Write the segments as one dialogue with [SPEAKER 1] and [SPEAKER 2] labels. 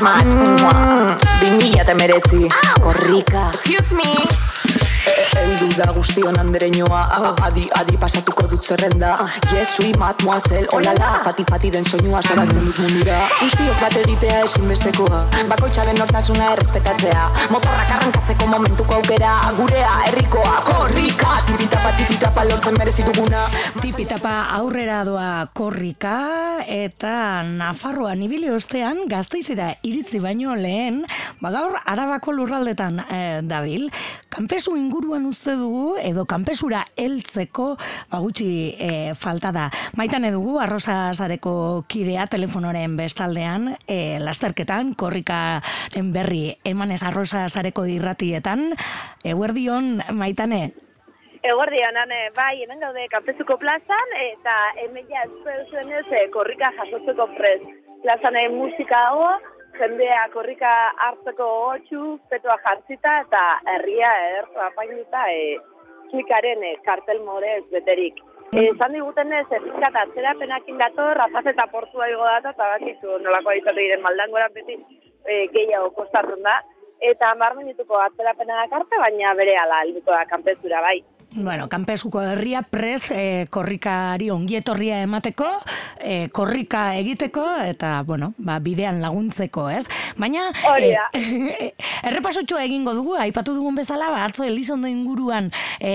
[SPEAKER 1] mat, mat. Bimila eta meretzi. Korrika. Excuse me. Eldu da guztion andereñoa Adi, adi pasatuko dut zerrenda Jesui, mademoiselle, olala Fati, fati den soinua soratzen dut mundura Guztiok bat egitea ezinbestekoa Bakoitzaren nortasuna errespetatzea Motorrak arrankatzeko momentuko aukera Gurea, herrikoa, korrika Tipitapa, tipitapa lortzen merezi duguna
[SPEAKER 2] Tipitapa aurrera doa korrika eta Nafarroan ibili ostean gazteizera iritzi baino lehen, ba gaur Arabako lurraldetan eh, dabil, kanpesu inguruan uste dugu edo kanpesura heltzeko ba gutxi eh, falta da. Maitan dugu Arrosa Zareko kidea telefonoren bestaldean, eh, lasterketan korrikaren berri emanez Arrosa Zareko dirratietan, eguerdion maitane,
[SPEAKER 3] Eguardia, nane, bai, hemen gaude kanpezuko plazan, eta hemen ja, zuen ez, eh, korrika jasotzeko prez. Plazan musika dago, jendea korrika hartzeko gotxu, petoa jartzita, eta herria er, apainuta, e, klikaren e, kartel modez beterik. E, zan diguten ez, ezkat atzera penakin dator, rapaz eta portua igo data, eta bakizu nolako aditzatu diren maldangoran beti e, gehiago kostarrun da. Eta mar minutuko atzera karte, baina bere ala, alduko da kanpezura bai.
[SPEAKER 2] Bueno, kanpesuko herria prez e, korrikari ongietorria emateko, e, korrika egiteko eta bueno, ba, bidean laguntzeko, ez? Baina
[SPEAKER 3] e,
[SPEAKER 2] errepasotxoa egingo dugu, aipatu dugun bezala, ba, atzo Elizondo inguruan e,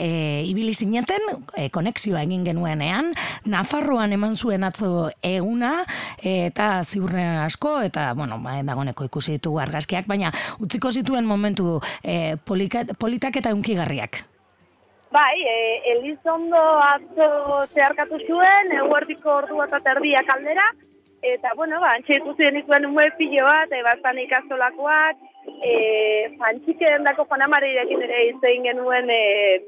[SPEAKER 2] e, ibili zineten, e, konexioa egin genuenean, Nafarroan eman zuen atzo eguna eta ziurre asko eta bueno, ba, dagoneko ikusi ditugu argazkiak, baina utziko zituen momentu e, politak eta unkigarriak.
[SPEAKER 3] Bai, e, Elizondo atzo zeharkatu zuen, eguerdiko ordua eta terdia kaldera, eta, bueno, ba, antxe ikusi denituen umue pilo bat, e, bastan ikastolakoak, e, fantxike dendako fanamarirekin ere izan genuen e,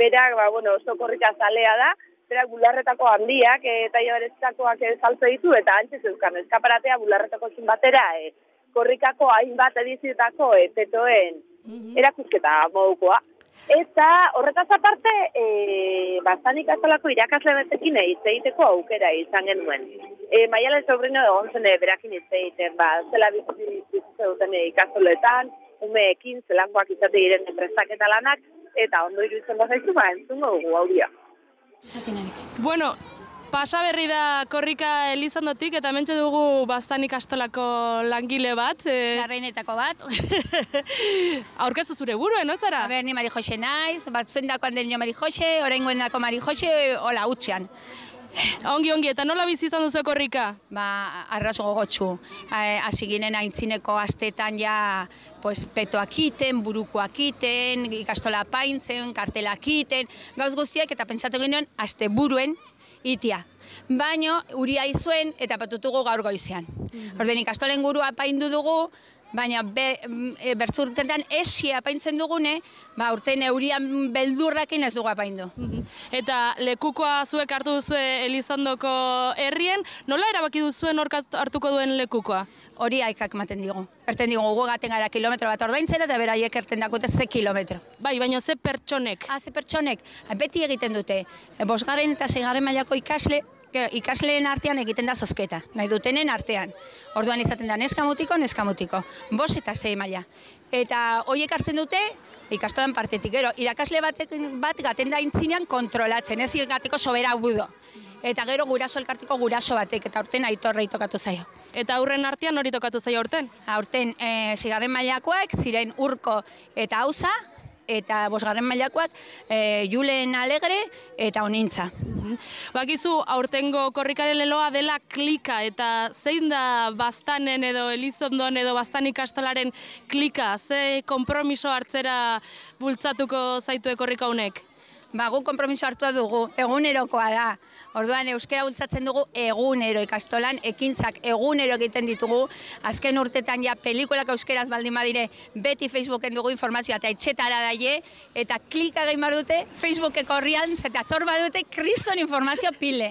[SPEAKER 3] berak, ba, bueno, oso korrika zalea da, berak bularretako handiak, eta jabarezkakoak e, saltze ditu, eta antxe zeuzkan, eskaparatea bularretako zin batera, e, korrikako hainbat edizietako e, petoen mhm. erakusketa modukoa. Eta horretaz aparte, e, bastanik azalako irakasle betekin egiteko aukera izan genuen. E, Maialen sobrino egon zen berakin egiten, ba, zela bizitze duten ikastoletan, umeekin, zelankoak izate diren prestaketa lanak, eta ondo iruditzen zaizu, ba, entzungo dugu audio.
[SPEAKER 4] Bueno, Pasa berri da korrika elizondotik eta mentxe dugu bastanik astolako langile bat.
[SPEAKER 5] E... bat.
[SPEAKER 4] Aurkezu zure buruen, no zara?
[SPEAKER 5] Aber, ni Mari Jose naiz, bat zuen dako handen Mari Jose, orain guen dako Mari Jose, hola, utxean.
[SPEAKER 4] Ongi, ongi, eta nola bizi izan duzu korrika?
[SPEAKER 5] Ba, arrazo gogotxu. Hasi ginen aintzineko astetan ja pues, petoak iten, burukoak iten, ikastola paintzen, kartelak iten, gauz guztiak eta pentsatu ginen, aste buruen, itia. Baino, uria izuen eta patutugu gaur goizean. Mm Orden ikastolen gurua paindu dugu, baina be, e, bertzurtetan esia apaintzen dugune, ba, urten eurian beldurrakin ez dugu apaindu. Mhm.
[SPEAKER 4] Eta lekukoa zuek hartu duzue Elizondoko herrien, nola erabaki duzuen hor hartuko duen lekukoa?
[SPEAKER 5] Hori aikak ematen digu. Erten digu gu gaten gara kilometro bat ordaintzera eta beraiek erten dakote ze kilometro.
[SPEAKER 4] Bai, baina ze pertsonek?
[SPEAKER 5] Ah, ze pertsonek? Beti egiten dute. E, bosgaren eta seigaren mailako ikasle ikasleen artean egiten da zozketa, nahi dutenen artean. Orduan izaten da neskamutiko, neskamutiko. Bos eta zei maila. Eta horiek hartzen dute, ikastoran partetik. Gero, irakasle batek, bat gaten da intzinean kontrolatzen, ez gateko sobera budo. Eta gero guraso elkartiko guraso batek, eta aurten aitorra itokatu zaio.
[SPEAKER 4] Eta aurren artean hori tokatu zaio aurten?
[SPEAKER 5] Aurten, e, zigarren mailakoak, ziren urko eta hauza, eta bosgarren mailakoak, e, julen alegre eta onintza.
[SPEAKER 4] Bakizu, aurtengo korrikaren leloa dela klika, eta zein da bastanen edo elizondon edo bastan ikastolaren klika, ze kompromiso hartzera bultzatuko zaitu ekorrika honek?
[SPEAKER 5] Ba, gu kompromiso hartua dugu, egunerokoa da. Orduan euskera bultzatzen dugu egunero ikastolan, ekintzak egunero egiten ditugu. Azken urtetan ja pelikulak euskeraz baldin badire beti Facebooken dugu informazioa eta etxetara daie eta klika egin bar dute Facebookeko horrian zeta zor badute kriston informazio pile.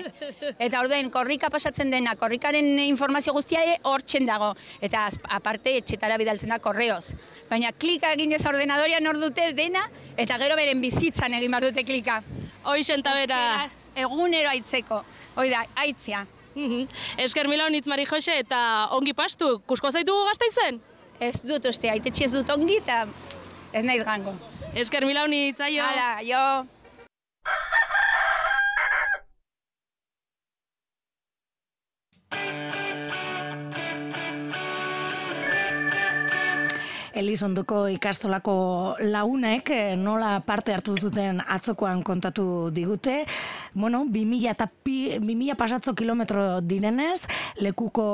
[SPEAKER 5] Eta orduan korrika pasatzen dena, korrikaren informazio guztia ere hortzen dago. Eta aparte etxetara bidaltzen da korreoz. Baina klika egin ez ordenadorian hor dute dena eta gero beren bizitzan egin bar dute klika.
[SPEAKER 4] Hoixen bera
[SPEAKER 5] egunero aitzeko. Hoi da, aitzia.
[SPEAKER 4] Mhm. Esker mila honitz Mari Jose eta ongi pastu, kusko zaitugu gaztaizen?
[SPEAKER 5] Ez dut uste, aitetxe ez dut ongi eta ez naiz gango.
[SPEAKER 4] Esker mila honitz, aio!
[SPEAKER 5] Hala, jo!
[SPEAKER 2] Elizondoko ikastolako launek eh, nola parte hartu zuten atzokoan kontatu digute. Bueno, 2000 eta pi, 2000 pasatzo kilometro direnez, lekuko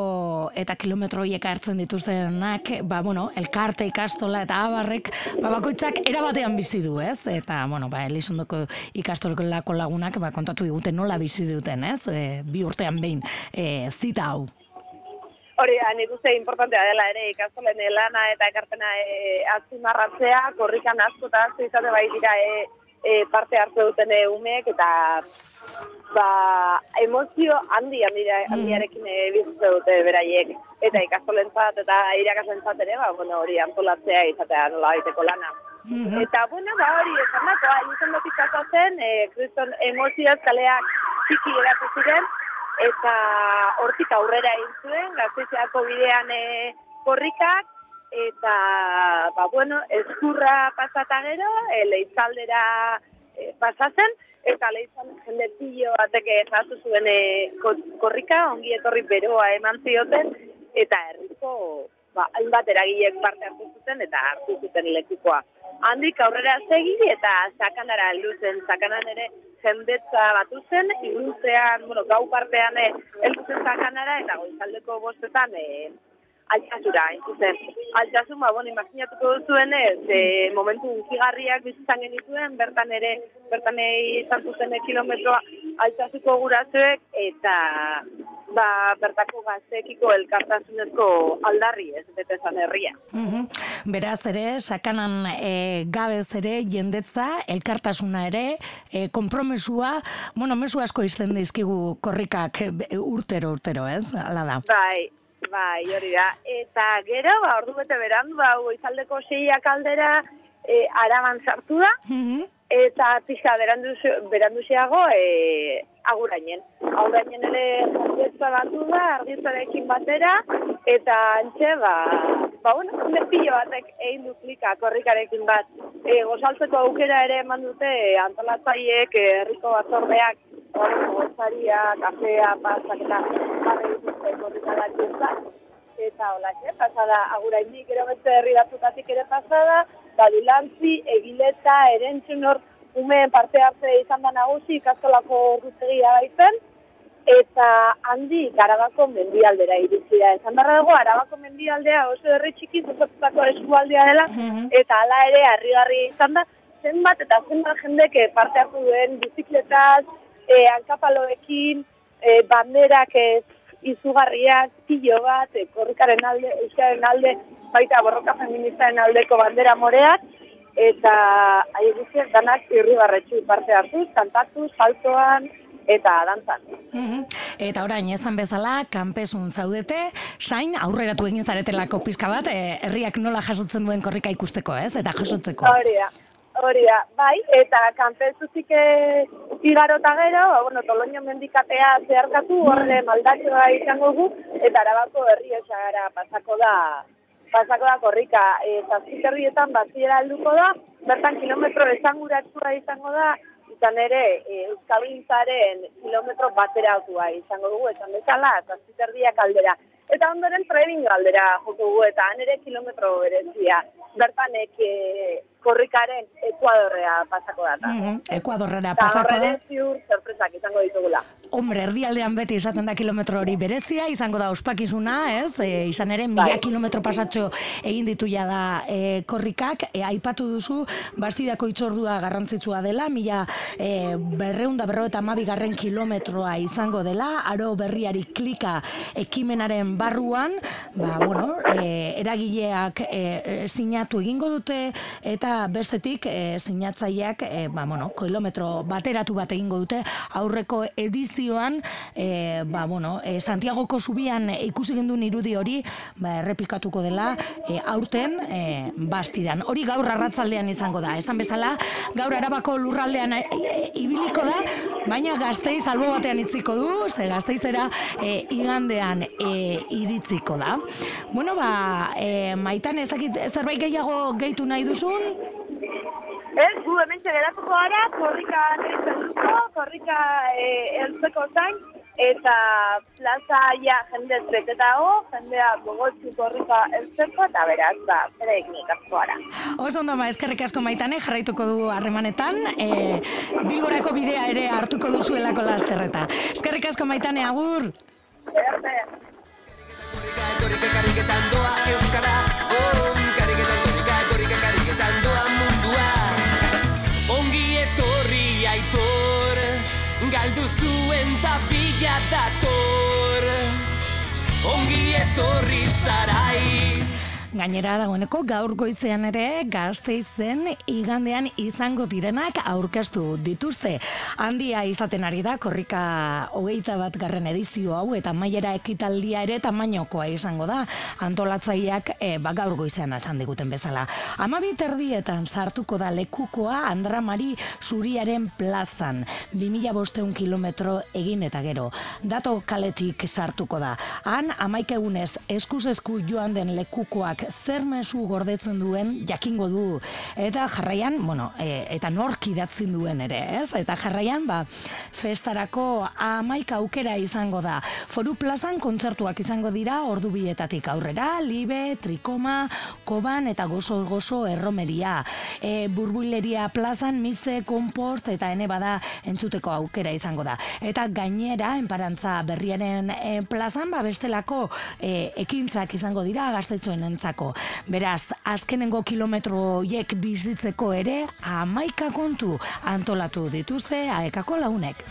[SPEAKER 2] eta kilometro hieka hartzen dituztenak, ba, bueno, elkarte ikastola eta abarrek, ba, bakoitzak erabatean bizi du, ez? Eta, bueno, ba, Elizondoko ikastolako lagunak, ba, kontatu digute nola bizi duten, ez? E, bi urtean behin, e, zita hau.
[SPEAKER 3] Hori, nik uste importantea dela ere ikastolen lana eta ekarpena e, azpimarratzea, korrikan asko eta asko izate bai dira e, e, parte hartu duten e, umeek eta ba, emozio handi handira, handiarekin e, bizitze dute beraiek. Eta ikastolentzat eta irakaslentzat ere, ba, bueno, hori antolatzea izatea nola baiteko lana. Eta, bueno, ba, hori, esan dako, izan dotik zen, e, kriston emozioaz kaleak txiki eratu ziren, eta hortik aurrera egin zuen, gaztetxeako bidean e, korrikak, eta, ba, bueno, eskurra pasata gero, e, leitzaldera e, pasatzen, eta leitzan jendezillo bateke jasu zuen e, korrika, ongi etorri beroa eman zioten, eta herriko ba, hainbat eragilek parte hartu zuten eta hartu zuten lekukoa. Handik aurrera segi eta sakanara heldu sakanan ere jendetza batu zen, iruzean, bueno, gau partean eh, elduzen zakanara, eta goizaldeko bostetan e, altxasura, inkusen. Altxasun, ba, bueno, imaginatuko duzuen ez, e, momentu unkigarriak bizitzan genituen, bertan ere, bertan izan zuzen kilometroa altxasuko gurazuek, eta ba, bertako gaztekiko elkartasunezko aldarri ez, bete zan herria.
[SPEAKER 2] Beraz ere, sakanan e, gabez ere, jendetza, elkartasuna ere, e, kompromesua, bueno, mesu asko izten dizkigu korrikak e, urtero, urtero, ez? Hala da.
[SPEAKER 3] Bai, bai, hori da. Eta gero, ba, ordu bete berandu, ba, izaldeko seiak aldera, e, araban sartu da, eta pixka beranduziago e, agurainen. Agurainen ere jardietza batu da, ardietzarekin batera, eta antxe, ba, ba bueno, lepillo batek egin du korrikarekin bat. E, gozaltzeko aukera ere eman dute e, antolatzaiek, e, herriko batzordeak, gozaria, kafea, pasak eta jarri dituzte korrikalak eta hola, pasada aguraindik gero beste herri batzutatik ere pasada, badulantzi, egileta, erentzun hor, umeen parte hartze izan da nagusi ikastolako rutegia baitzen, eta handi garabako mendialdera iritsi da. Esan barra dago, arabako mendialdea oso herri txiki zuzatutako eskualdea dela, mhm. eta hala ere harrigarri izan da, zenbat eta zenbat jendek eh, parte hartu duen bizikletaz, e, hankapaloekin, e, banderak ez izugarriak, pilo bat, e, korrikaren alde, euskaren alde, baita borroka feministaren aldeko bandera moreak, eta guztiak danak irribarretxu parte hartu, kantatu, saltoan, eta dantzan.
[SPEAKER 2] Mhm. Eta orain, esan bezala, kanpesun zaudete, sain aurreratu egin zaretelako pizka bat, e, herriak nola jasotzen duen korrika ikusteko, ez? Eta jasotzeko.
[SPEAKER 3] Hori hori da, bai, eta kanpezuzik igarota gero, ba, bueno, toloño mendikatea zeharkatu, horre maldatxoa izango gu, eta arabako herri esagara pasako da, pasako da korrika, eta ziterrietan baziera alduko da, bertan kilometro esanguratua izango da, izan ere, e, Euskal kilometro batera izango dugu, esan bezala, eta ziterriak aldera. Eta ondoren trebin galdera joko dugu, eta han ere kilometro berezia. Bertan, eke, korrikaren Ekuadorrea pasako da. Mm
[SPEAKER 2] -hmm. Ekuadorrera pasako da.
[SPEAKER 3] Ziur sorpresak izango ditugula.
[SPEAKER 2] Hombre, erdialdean beti izaten da kilometro hori berezia, izango da ospakizuna, ez? E, izan ere, mila bai. kilometro pasatxo egin ditu ja da e, korrikak. E, aipatu duzu, bastidako itzordua garrantzitsua dela, mila e, berreunda berro eta garren kilometroa izango dela, aro berriari klika ekimenaren barruan, ba, bueno, e, eragileak e, sinatu egingo dute eta bestetik e, sinatzaileak e, ba, bueno, kilometro bateratu bat egingo dute aurreko edizioan e, ba, bueno, e, Santiagoko zubian ikusi gendun irudi hori ba, errepikatuko dela e, aurten e, bastidan. Hori gaur arratzaldean izango da. Esan bezala, gaur arabako lurraldean e, ibiliko da, baina gazteiz albo batean itziko du, ze gazteizera e, igandean e, iritziko da. Bueno, ba, e, maitan ez dakit zerbait gehiago gehitu nahi duzun?
[SPEAKER 3] Ez, gu hemen geratuko gara, korrika duko, korrika e, eltzeko zain, eta plaza ja jende eta ho, jendea gogotzu korrika eltzeko, eta beraz, ba, bere egin gara.
[SPEAKER 2] Oso ondo, ba, eskerrik asko maitane, jarraituko du harremanetan, e, bilborako bidea ere hartuko duzuelako lasterreta. Eskerrik asko maitane, agur!
[SPEAKER 3] Erte.
[SPEAKER 6] Sarai,
[SPEAKER 2] Gainera dagoeneko gaur goizean ere gazteizen igandean izango direnak aurkeztu dituzte. Handia izaten ari da korrika hogeita bat garren edizio hau eta mailera ekitaldia ere tamainokoa izango da. Antolatzaileak e, ba, gaur goizean esan diguten bezala. Amabit erdietan sartuko da lekukoa Andramari Zuriaren plazan. 2000 bosteun kilometro egin eta gero. Dato kaletik sartuko da. Han amaik egunez eskuz esku joan den lekukoak zer mesu gordetzen duen jakingo du. Eta jarraian, bueno, e, eta nork idatzin duen ere, ez? Eta jarraian, ba, festarako amaika aukera izango da. Foru plazan kontzertuak izango dira ordu bietatik aurrera, libe, trikoma, koban eta gozo gozo erromeria. E, burbuleria plazan mise, konpost eta ene bada entzuteko aukera izango da. Eta gainera, enparantza berriaren e, plazan, ba, bestelako e, ekintzak izango dira gaztetxoen entzako. Beraz, azkenengo kilometroiek bizitzeko ere, amaika kontu antolatu dituzte aekako launek.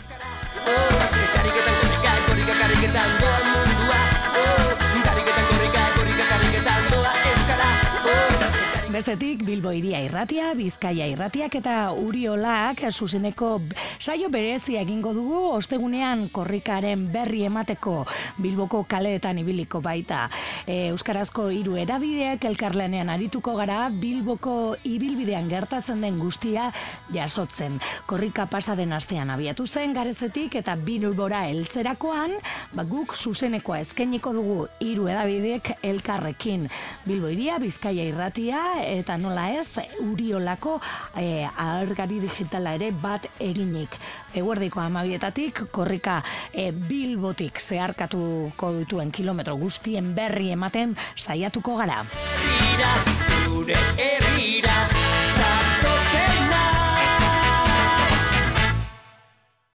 [SPEAKER 6] oh, kariketan, korrika, kariketan
[SPEAKER 2] Bestetik, Bilbo iria irratia, Bizkaia irratiak eta Uriolak zuzeneko saio berezia egingo dugu ostegunean korrikaren berri emateko Bilboko kaleetan ibiliko baita. E, Euskarazko hiru erabideak elkarlanean arituko gara Bilboko ibilbidean gertatzen den guztia jasotzen. Korrika pasa den astean abiatu zen garezetik eta Bilbora heltzerakoan, ba guk zuzenekoa eskainiko dugu hiru edabideek elkarrekin. Bilbo iria, Bizkaia irratia eta nola ez Uriolako e, ahergari digitala ere bat eginik. Eguerdiko amabietatik korrika e, Bilbotik zeharkatuko dituen kilometro guztien berri ematen saiatuko gara.
[SPEAKER 6] herrira, zure herrira,